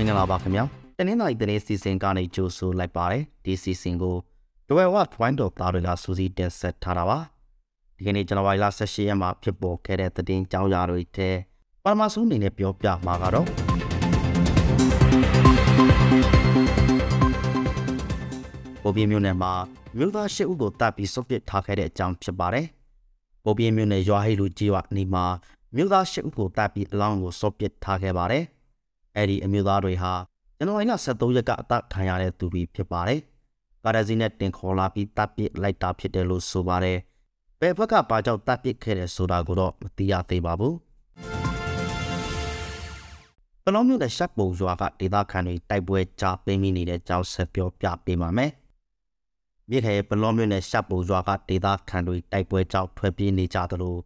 င်္ဂလာပါခင်ဗျာတနင်္လာရီသတင်းစီစဉ်ကနေကြိုဆိုလိုက်ပါတယ်ဒီစီစဉ်ကိုဒဝဲဝတ်ဝိုင်းတော်သားတွေကစူးစီးတင်ဆက်ထားတာပါဒီကနေ့ဇန်နဝါရီလ18ရက်မှာဖြစ်ပေါ်ခဲ့တဲ့သတင်းကြောင်းရာတွေထဲပထမဆုံးအနေနဲ့ပြောပြမှာကတော့ပိုပြင်းမြို့နယ်မှာမြို့သား၈ဦးကိုတပ်ပြီးစုပ်ပစ်ထားခဲ့တဲ့အကြောင်းဖြစ်ပါတယ်ပိုပြင်းမြို့နယ်ရွာဟိလူကြီးဝနေမှာမြို့သား၈ဦးကိုတပ်ပြီးအလောင်းကိုစုပ်ပစ်ထားခဲ့ပါတယ် အဲ့ဒီအမျိုးသားတွေဟာဇန်နဝါရီလ23ရက်ကအသက်ခံရတဲ့သူတွေဖြစ်ပါတယ်။ကာဒစီနဲ့တင်ခေါ်လာပြီးတပ်ပစ်လိုက်တာဖြစ်တယ်လို့ဆိုပါတယ်။ဘယ်ဘက်ကဘာကြောင့်တပ်ပစ်ခဲ့တယ်ဆိုတာကိုတော့မသိရသေးပါဘူး။ပလောမျိုးနဲ့ရှက်ပုံရွာကဒေသခံတွေတိုက်ပွဲကြားပင်းမိနေတဲ့ကြောင်းဆက်ပြောပြပေးပါမယ်။မြေခဲပလောမျိုးနဲ့ရှက်ပုံရွာကဒေသခံတွေတိုက်ပွဲကြောင့်ထွက်ပြေးနေကြသလို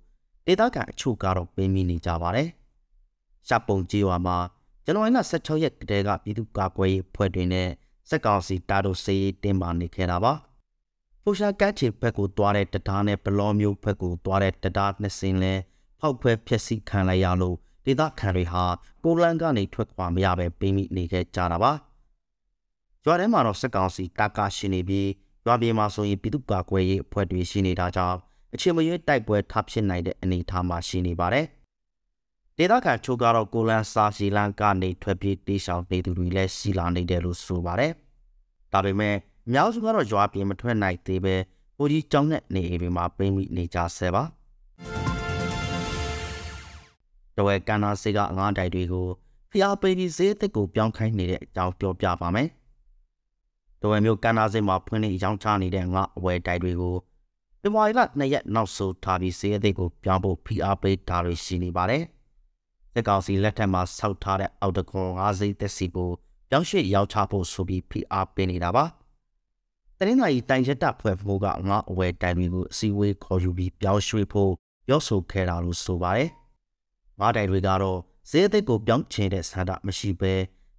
ဒေသခံအချို့ကတော့ပင်းမိနေကြပါတယ်။ရှက်ပုံကြီးရွာမှာ ဇန်နဝါရီလ16ရက်ကတည်းကပြည်သူ့ကာကွယ်ရေးဖွဲ့တွေနဲ့စက်ကောင်စီတာတို့စေးတင်ပါနေခဲ့တာပါ။ဖူရှာကတ်ချီဘက်ကိုတွားတဲ့တရားနဲ့ဘလောမျိုးဘက်ကိုတွားတဲ့တရားနှစ်စင်းလဲဖောက်ခွဲဖျက်ဆီးခံလိုက်ရလို့ဒေသခံတွေဟာပိုလန်ကနေထွက်ခွာမရပဲပေးမိနေခဲ့ကြတာပါ။ရွာထဲမှာတော့စက်ကောင်စီတာကာရှိနေပြီးရွာပြေမှာဆိုရင်ပြည်သူ့ကာကွယ်ရေးအဖွဲ့တွေရှိနေတာကြောင့်အချိန်မရွေးတိုက်ပွဲထပ်ဖြစ်နိုင်တဲ့အနေအထားမှာရှိနေပါတယ်။ ဒေသခံချို့ကတော့ကိုလန်စာစီလန်ကနေထွက်ပြေးတေးဆောင်နေသူတွေလည်းရှိလာနေတယ်လို့ဆိုပါတယ်။ဒါပေမဲ့အများစုကတော့ရွာပြင်မထွက်နိုင်သေးပဲဟိုကြီးကြောင်းနဲ့နေအိမ်တွေမှာပိမိနေကြဆဲပါ။တော့ကန်နာစေကအငားတိုင်တွေကိုဖျားပိပြီးဈေးအစ်ကိုပြောင်းခိုင်းနေတဲ့အကြောင်းပြောပြပါမယ်။တော့မျိုးကန်နာစေမှာဖွင့်နေရောင်းချနေတဲ့ငါအဝယ်တိုင်တွေကိုပြမွာရီလ2ရက်နောက်ဆိုထားပြီးဈေးအစ်ကိုပြောင်းဖို့ဖျားပိတာတွေရှိနေပါတယ်။ စစ်ကောင်စီလက်ထက်မှာဆောက်ထားတဲ့အော်တကွန်၅စိတ်သက်စီကိုပြောင်းရွှေ့ရောက်ချဖို့ဆိုပြီးဖိအားပေးနေတာပါ။တနင်္လာရီတိုင်ရက်တပ်ဖွဲ့ဖို့ကငါအဝဲတိုင်တွေကိုအစည်းအဝေးခေါ်ယူပြီးပြောင်းရွှေ့ဖို့ပြောဆိုခဲ့တာလို့ဆိုပါတယ်။ငါတိုင်တွေကတော့ဈေးအသစ်ကိုပြောင်းချင်တဲ့ဆန္ဒမရှိဘဲ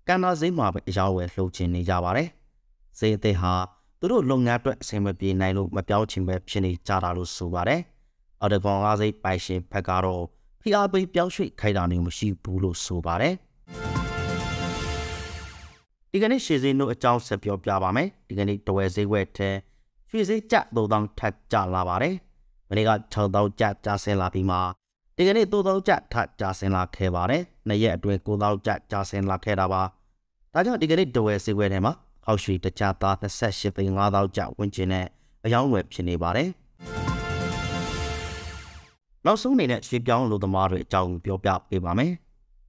ကန်နာဈေးမှာပဲအရောက်ဝယ်လှုပ်ချင်နေကြပါတယ်။ဈေးအသစ်ဟာသူတို့လုပ်ငန်းအတွက်အဆင်မပြေနိုင်လို့မပြောင်းချင်ပဲဖြစ်နေကြတာလို့ဆိုပါတယ်။အော်တကွန်၅စိတ်ပိုင်ရှင်ဘက်ကတော့ ဖိအားပေးပြောင်းရွှေ့ခိုင်းတာမျိုးမရှိဘူးလို့ဆိုပါတယ်ဒီကနေ့ရှေ့စင်းတို့အကြောင်းဆက်ပြောပြပါမယ်ဒီကနေ့တဝဲဈေးဝက်ထဲရွှေဈေးကျ3000ထပ်ကျလာပါတယ်မနေ့က6000ကျကျဆင်းလာပြီးမှဒီကနေ့3000ကျထပ်ကျဆင်းလာခဲ့ပါတယ်နှစ်ရက်အတွင်း9000ကျကျဆင်းလာခဲ့တာပါဒါကြောင့်ဒီကနေ့တဝဲဈေးဝက်ထဲမှာဟောက်ရွှေတကြသား28သိန်း5000ကျဝန်းကျင်နဲ့အယောင်းဝယ်ဖြစ်နေပါတယ် နောက်ဆုံးအနေနဲ့ရွှေပြောင်းလူသမားတွေအကြောင်းပြောပြပေးပါမယ်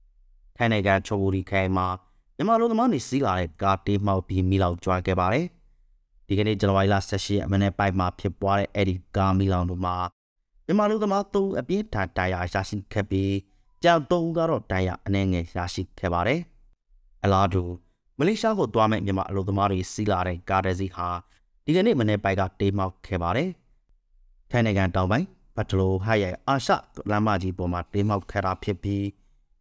။ထိုင်းနိုင်ငံချိုဘူရီခိုင်မှာမြန်မာလူသမားတွေစီးလာတဲ့ကားတေးမှောက်ပြီးမိလောက်ကြွားခဲ့ပါတယ်။ဒီကနေ့ဇန်နဝါရီလ18ရက်အမနေ့ပိုင်းမှာဖြစ်ပွားတဲ့အဲ့ဒီကားမိလောင်တို့မှာမြန်မာလူသမားသုံးအပြင်းထန်တရားရရှိခဲ့ပြီးကြောင်သုံးကတော့တရားအနှဲငယ်ရရှိခဲ့ပါတယ်။အလားတူမလေးရှားကိုသွားမဲ့မြန်မာအလုပ်သမားတွေစီးလာတဲ့ကားတစ်စီးဟာဒီကနေ့မနေ့ပိုင်းကတေးမှောက်ခဲ့ပါတယ်။ထိုင်းနိုင်ငံတောင်ပိုင်း ဘတ်တလိုဟရဲ့အာရှလမ်းမကြီးပေါ်မှာတေးမောက်ခဲ့တာဖြစ်ပြီး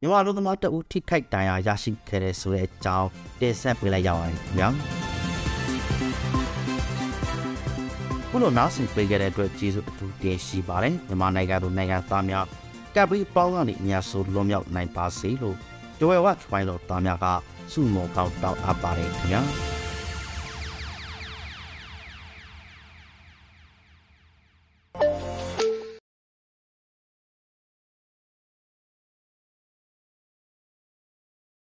မြန်မာလူသမားတအူထိခိုက်ဒဏ်ရာရရှိခဲ့တဲ့ဆိုတဲ့အကြောင်းတင်ဆက်ပေးလိုက်ရပါတယ်ခင်ဗျာခုလိုနားဆင်ပေးခဲ့တဲ့အတွက်ကျေးဇူးအထူးတင်ရှိပါတယ်မြန်မာနိုင်ငံသူနိုင်ငံသားများကပ်ပြီးပေါင်းကနေအများဆိုလွန်မြောက်နိုင်ပါစေလို့ကြွယ်ဝတ်ဖိုင်လို့သားများကစုမောကောက်တောက်အပ်ပါတယ်ခင်ဗျာ